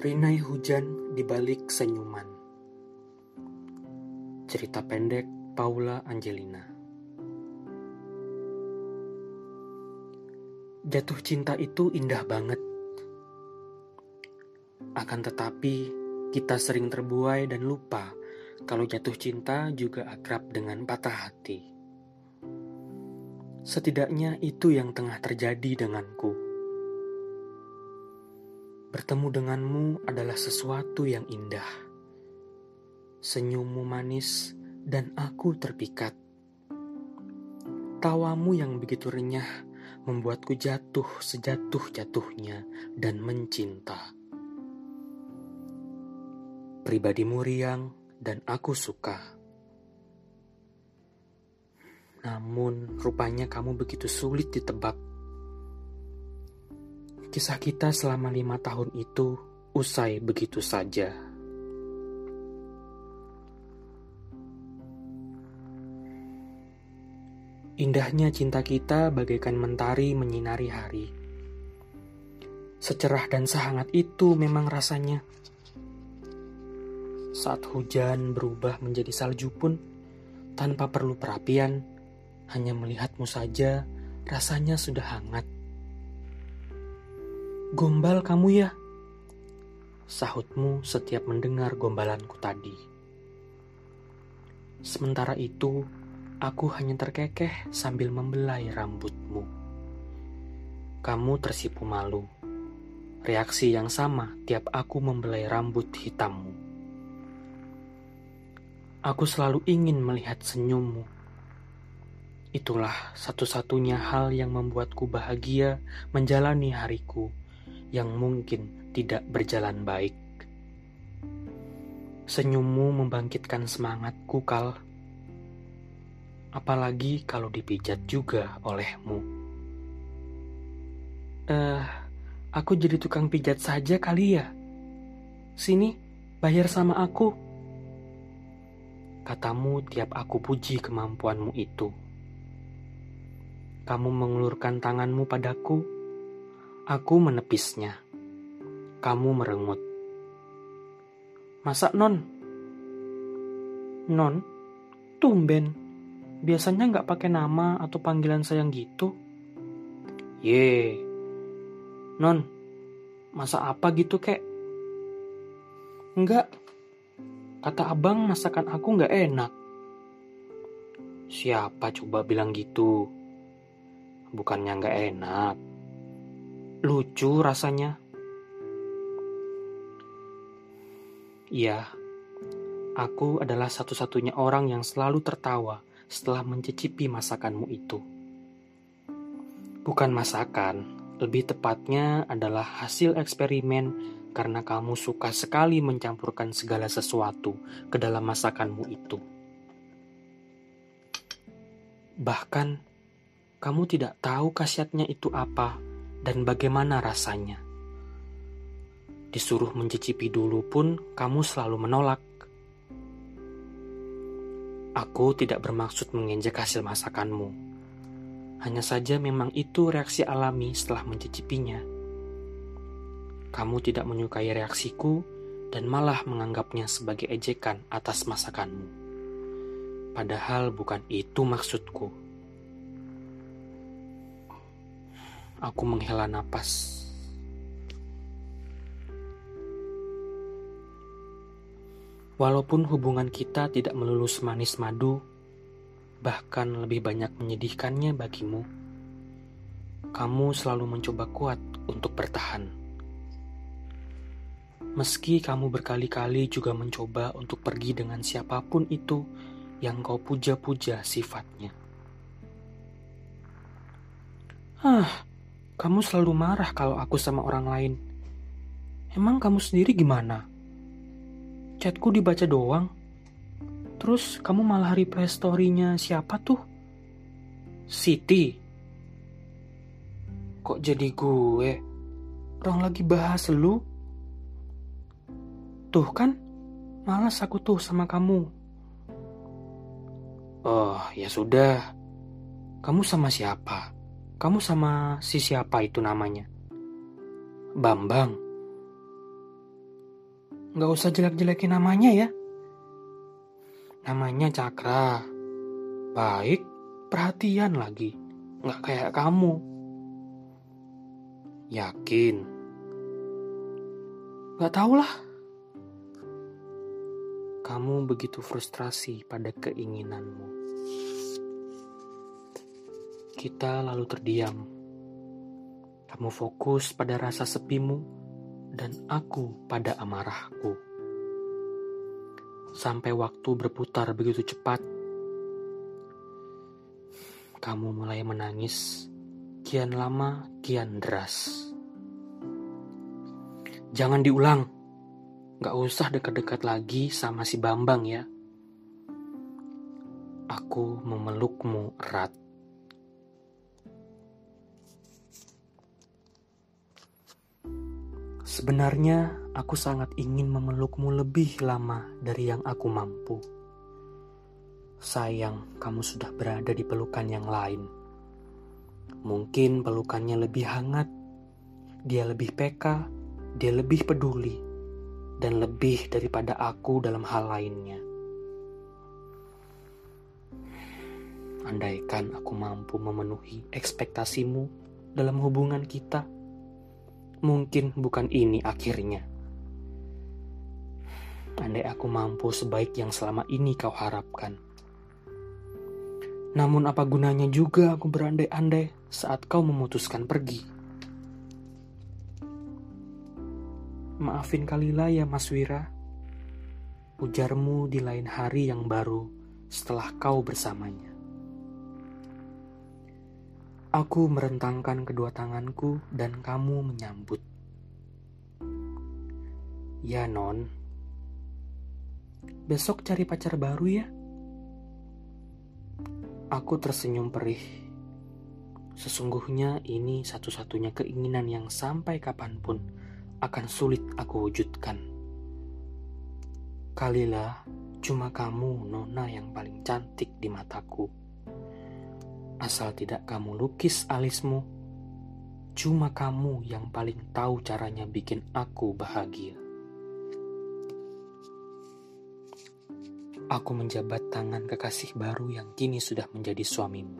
Rinai hujan di balik senyuman. Cerita pendek Paula Angelina. Jatuh cinta itu indah banget. Akan tetapi, kita sering terbuai dan lupa kalau jatuh cinta juga akrab dengan patah hati. Setidaknya itu yang tengah terjadi denganku. Bertemu denganmu adalah sesuatu yang indah. Senyummu manis dan aku terpikat. Tawamu yang begitu renyah membuatku jatuh sejatuh-jatuhnya dan mencinta. Pribadimu riang dan aku suka. Namun rupanya kamu begitu sulit ditebak. Kisah kita selama lima tahun itu usai begitu saja. Indahnya cinta kita bagaikan mentari menyinari hari. Secerah dan sehangat itu memang rasanya. Saat hujan berubah menjadi salju pun, tanpa perlu perapian, hanya melihatmu saja, rasanya sudah hangat. Gombal kamu ya? Sahutmu setiap mendengar gombalanku tadi. Sementara itu, aku hanya terkekeh sambil membelai rambutmu. Kamu tersipu malu. Reaksi yang sama tiap aku membelai rambut hitammu. Aku selalu ingin melihat senyummu Itulah satu-satunya hal yang membuatku bahagia menjalani hariku yang mungkin tidak berjalan baik. Senyummu membangkitkan semangatku, Kal. Apalagi kalau dipijat juga olehmu. Eh, uh, aku jadi tukang pijat saja kali ya. Sini, bayar sama aku. Katamu tiap aku puji kemampuanmu itu. Kamu mengulurkan tanganmu padaku, aku menepisnya. Kamu merengut. Masa non? Non? Tumben. Biasanya nggak pakai nama atau panggilan sayang gitu. Ye. Non, masa apa gitu kek? Enggak. Kata abang masakan aku nggak enak. Siapa coba bilang gitu? bukannya nggak enak. Lucu rasanya. Iya, aku adalah satu-satunya orang yang selalu tertawa setelah mencicipi masakanmu itu. Bukan masakan, lebih tepatnya adalah hasil eksperimen karena kamu suka sekali mencampurkan segala sesuatu ke dalam masakanmu itu. Bahkan kamu tidak tahu khasiatnya itu apa dan bagaimana rasanya. Disuruh mencicipi dulu pun kamu selalu menolak. Aku tidak bermaksud menginjak hasil masakanmu. Hanya saja memang itu reaksi alami setelah mencicipinya. Kamu tidak menyukai reaksiku dan malah menganggapnya sebagai ejekan atas masakanmu. Padahal bukan itu maksudku. Aku menghela napas. Walaupun hubungan kita tidak melulu semanis madu, bahkan lebih banyak menyedihkannya bagimu, kamu selalu mencoba kuat untuk bertahan. Meski kamu berkali-kali juga mencoba untuk pergi dengan siapa pun itu yang kau puja-puja sifatnya. Ah, kamu selalu marah kalau aku sama orang lain. Emang kamu sendiri gimana? Chatku dibaca doang. Terus kamu malah reply story-nya siapa tuh? Siti. Kok jadi gue? Orang lagi bahas lu. Tuh kan, malas aku tuh sama kamu. Oh, ya sudah. Kamu sama siapa? Kamu sama si siapa itu namanya? Bambang. Nggak usah jelek-jelekin namanya ya. Namanya Cakra. Baik, perhatian lagi. Nggak kayak kamu. Yakin? Nggak tahulah. Kamu begitu frustrasi pada keinginanmu. Kita lalu terdiam. Kamu fokus pada rasa sepimu, dan aku pada amarahku. Sampai waktu berputar begitu cepat, kamu mulai menangis, kian lama, kian deras. Jangan diulang, gak usah dekat-dekat lagi sama si Bambang ya. Aku memelukmu erat. Sebenarnya aku sangat ingin memelukmu lebih lama dari yang aku mampu. Sayang, kamu sudah berada di pelukan yang lain. Mungkin pelukannya lebih hangat, dia lebih peka, dia lebih peduli, dan lebih daripada aku dalam hal lainnya. Andaikan aku mampu memenuhi ekspektasimu dalam hubungan kita mungkin bukan ini akhirnya. Andai aku mampu sebaik yang selama ini kau harapkan. Namun apa gunanya juga aku berandai-andai saat kau memutuskan pergi. Maafin kalilah ya Mas Wira. Ujarmu di lain hari yang baru setelah kau bersamanya. Aku merentangkan kedua tanganku dan kamu menyambut. Ya non, besok cari pacar baru ya. Aku tersenyum perih. Sesungguhnya ini satu-satunya keinginan yang sampai kapan pun akan sulit aku wujudkan. Kalilah cuma kamu nona yang paling cantik di mataku. Asal tidak kamu lukis alismu, cuma kamu yang paling tahu caranya bikin aku bahagia. Aku menjabat tangan kekasih baru yang kini sudah menjadi suamimu.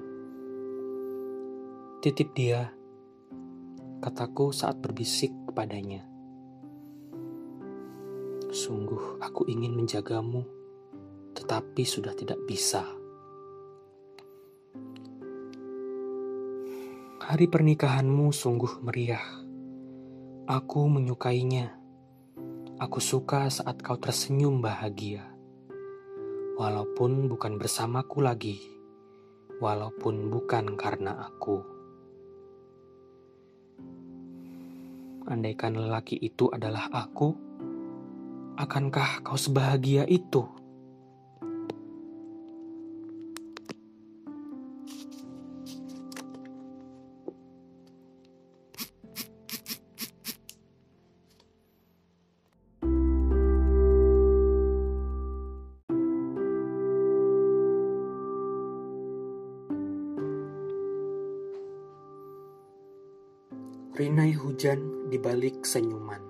Titip dia, kataku saat berbisik kepadanya. Sungguh aku ingin menjagamu, tetapi sudah tidak bisa. Hari pernikahanmu sungguh meriah. Aku menyukainya. Aku suka saat kau tersenyum bahagia. Walaupun bukan bersamaku lagi, walaupun bukan karena aku. Andaikan lelaki itu adalah aku, akankah kau sebahagia itu? Rinai hujan di balik senyuman.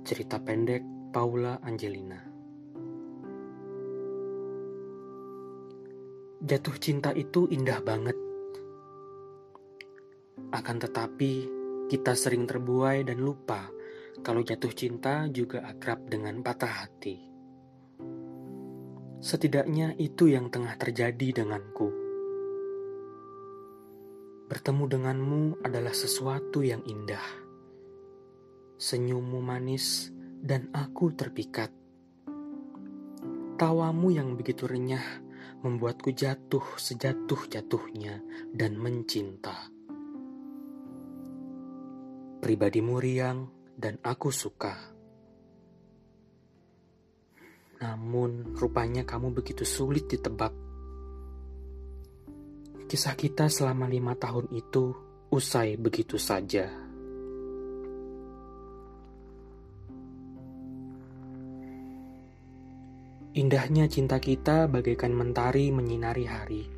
Cerita pendek Paula Angelina. Jatuh cinta itu indah banget. Akan tetapi, kita sering terbuai dan lupa kalau jatuh cinta juga akrab dengan patah hati. Setidaknya itu yang tengah terjadi denganku. Bertemu denganmu adalah sesuatu yang indah. Senyummu manis dan aku terpikat. Tawamu yang begitu renyah membuatku jatuh sejatuh-jatuhnya dan mencinta. Pribadimu riang dan aku suka. Namun rupanya kamu begitu sulit ditebak Kisah kita selama lima tahun itu usai begitu saja. Indahnya cinta kita bagaikan mentari menyinari hari.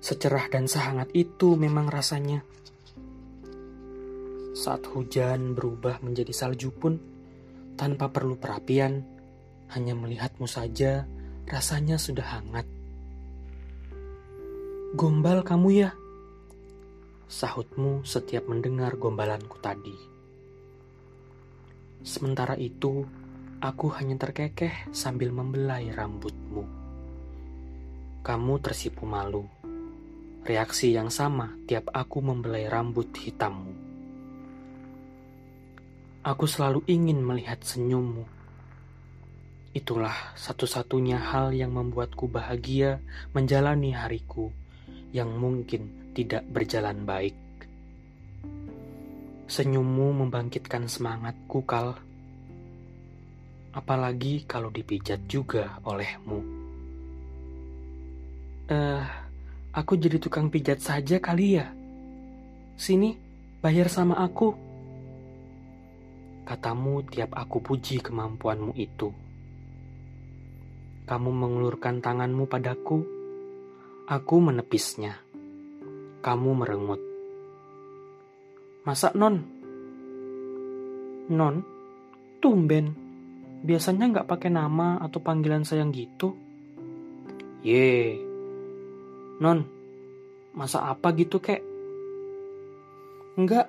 Secerah dan sehangat itu memang rasanya. Saat hujan berubah menjadi salju pun, tanpa perlu perapian, hanya melihatmu saja rasanya sudah hangat. Gombal kamu ya? Sahutmu setiap mendengar gombalanku tadi. Sementara itu, aku hanya terkekeh sambil membelai rambutmu. Kamu tersipu malu. Reaksi yang sama tiap aku membelai rambut hitammu. Aku selalu ingin melihat senyummu. Itulah satu-satunya hal yang membuatku bahagia menjalani hariku yang mungkin tidak berjalan baik. Senyummu membangkitkan semangatku, Kal. Apalagi kalau dipijat juga olehmu. Eh, uh, aku jadi tukang pijat saja kali ya. Sini, bayar sama aku. Katamu tiap aku puji kemampuanmu itu. Kamu mengulurkan tanganmu padaku, aku menepisnya. Kamu merengut. Masa non? Non? Tumben. Biasanya nggak pakai nama atau panggilan sayang gitu. Ye. Non, masa apa gitu kek? Enggak,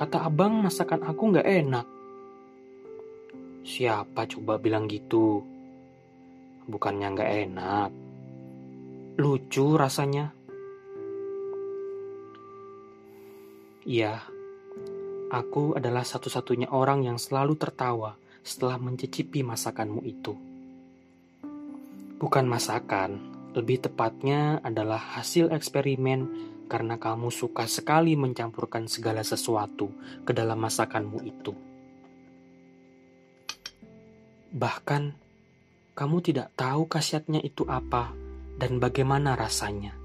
Kata abang masakan aku nggak enak. Siapa coba bilang gitu? Bukannya nggak enak. Lucu rasanya. Iya, aku adalah satu-satunya orang yang selalu tertawa setelah mencicipi masakanmu itu. Bukan masakan, lebih tepatnya adalah hasil eksperimen karena kamu suka sekali mencampurkan segala sesuatu ke dalam masakanmu itu. Bahkan, kamu tidak tahu khasiatnya itu apa dan bagaimana rasanya.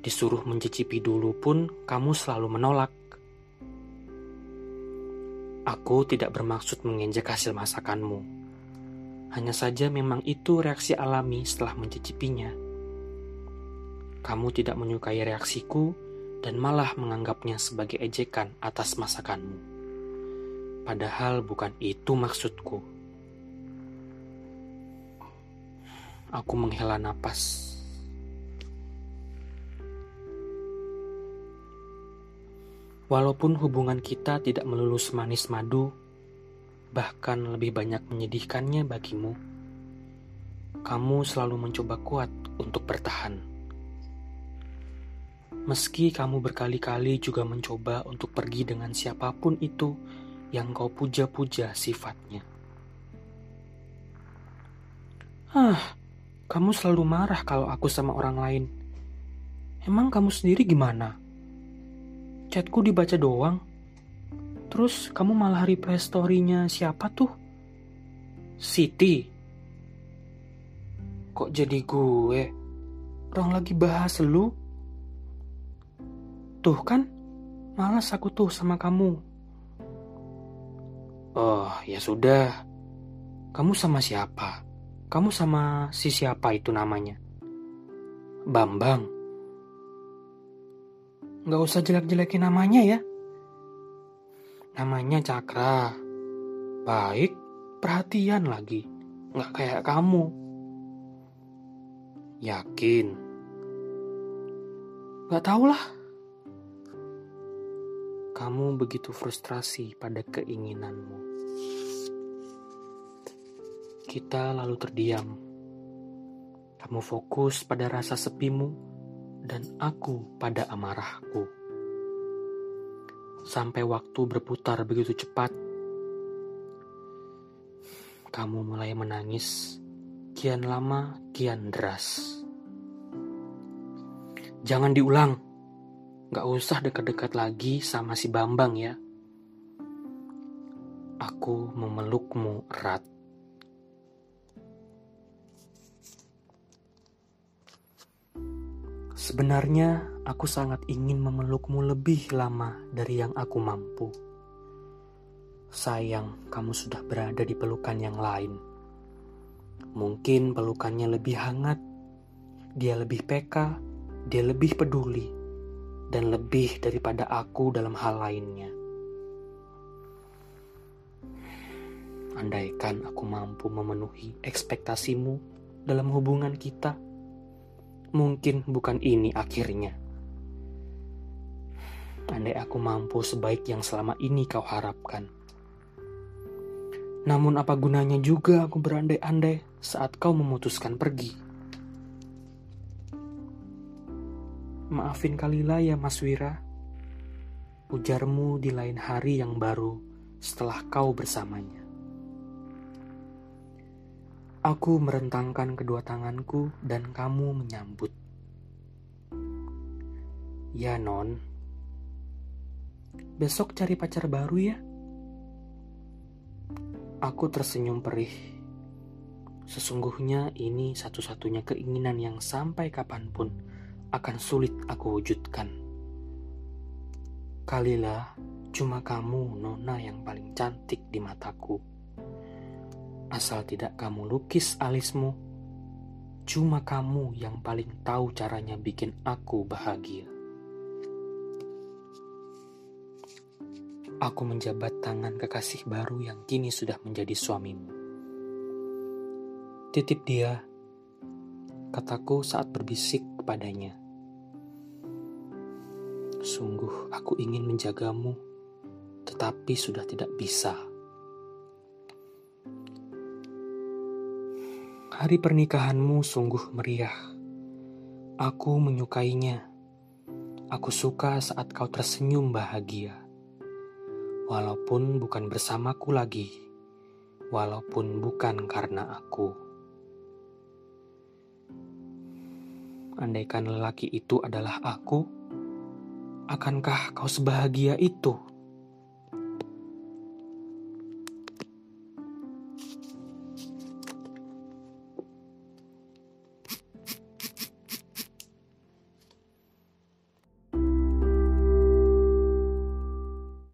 Disuruh mencicipi dulu pun, kamu selalu menolak. Aku tidak bermaksud menginjak hasil masakanmu. Hanya saja memang itu reaksi alami setelah mencicipinya kamu tidak menyukai reaksiku dan malah menganggapnya sebagai ejekan atas masakanmu. Padahal bukan itu maksudku. Aku menghela napas. Walaupun hubungan kita tidak melulu semanis madu, bahkan lebih banyak menyedihkannya bagimu, kamu selalu mencoba kuat untuk bertahan. Meski kamu berkali-kali juga mencoba untuk pergi dengan siapa pun itu yang kau puja-puja sifatnya. Ah, kamu selalu marah kalau aku sama orang lain. Emang kamu sendiri gimana? Chatku dibaca doang. Terus kamu malah reply story-nya siapa tuh? Siti. Kok jadi gue? Orang lagi bahas lu? Tuh kan, malas aku tuh sama kamu. Oh, ya sudah. Kamu sama siapa? Kamu sama si siapa itu namanya? Bambang. Gak usah jelek-jelekin namanya ya. Namanya Cakra. Baik, perhatian lagi. Gak kayak kamu. Yakin? Gak tau lah. Kamu begitu frustrasi pada keinginanmu. Kita lalu terdiam. Kamu fokus pada rasa sepimu, dan aku pada amarahku. Sampai waktu berputar begitu cepat, kamu mulai menangis. Kian lama, kian deras. Jangan diulang, Gak usah dekat-dekat lagi sama si Bambang ya. Aku memelukmu erat. Sebenarnya aku sangat ingin memelukmu lebih lama dari yang aku mampu. Sayang, kamu sudah berada di pelukan yang lain. Mungkin pelukannya lebih hangat, dia lebih peka, dia lebih peduli dan lebih daripada aku dalam hal lainnya. Andaikan aku mampu memenuhi ekspektasimu dalam hubungan kita, mungkin bukan ini akhirnya. Andai aku mampu sebaik yang selama ini kau harapkan. Namun apa gunanya juga aku berandai-andai saat kau memutuskan pergi. Maafin Kalila ya Mas Wira. Ujarmu di lain hari yang baru setelah kau bersamanya. Aku merentangkan kedua tanganku dan kamu menyambut. Ya non, besok cari pacar baru ya. Aku tersenyum perih. Sesungguhnya ini satu-satunya keinginan yang sampai kapan pun akan sulit aku wujudkan. Kalilah cuma kamu nona yang paling cantik di mataku. Asal tidak kamu lukis alismu, cuma kamu yang paling tahu caranya bikin aku bahagia. Aku menjabat tangan kekasih baru yang kini sudah menjadi suamimu. Titip dia, kataku saat berbisik kepadanya. Sungguh aku ingin menjagamu, tetapi sudah tidak bisa. Hari pernikahanmu sungguh meriah. Aku menyukainya. Aku suka saat kau tersenyum bahagia. Walaupun bukan bersamaku lagi, walaupun bukan karena aku. Andaikan lelaki itu adalah aku, akankah kau sebahagia itu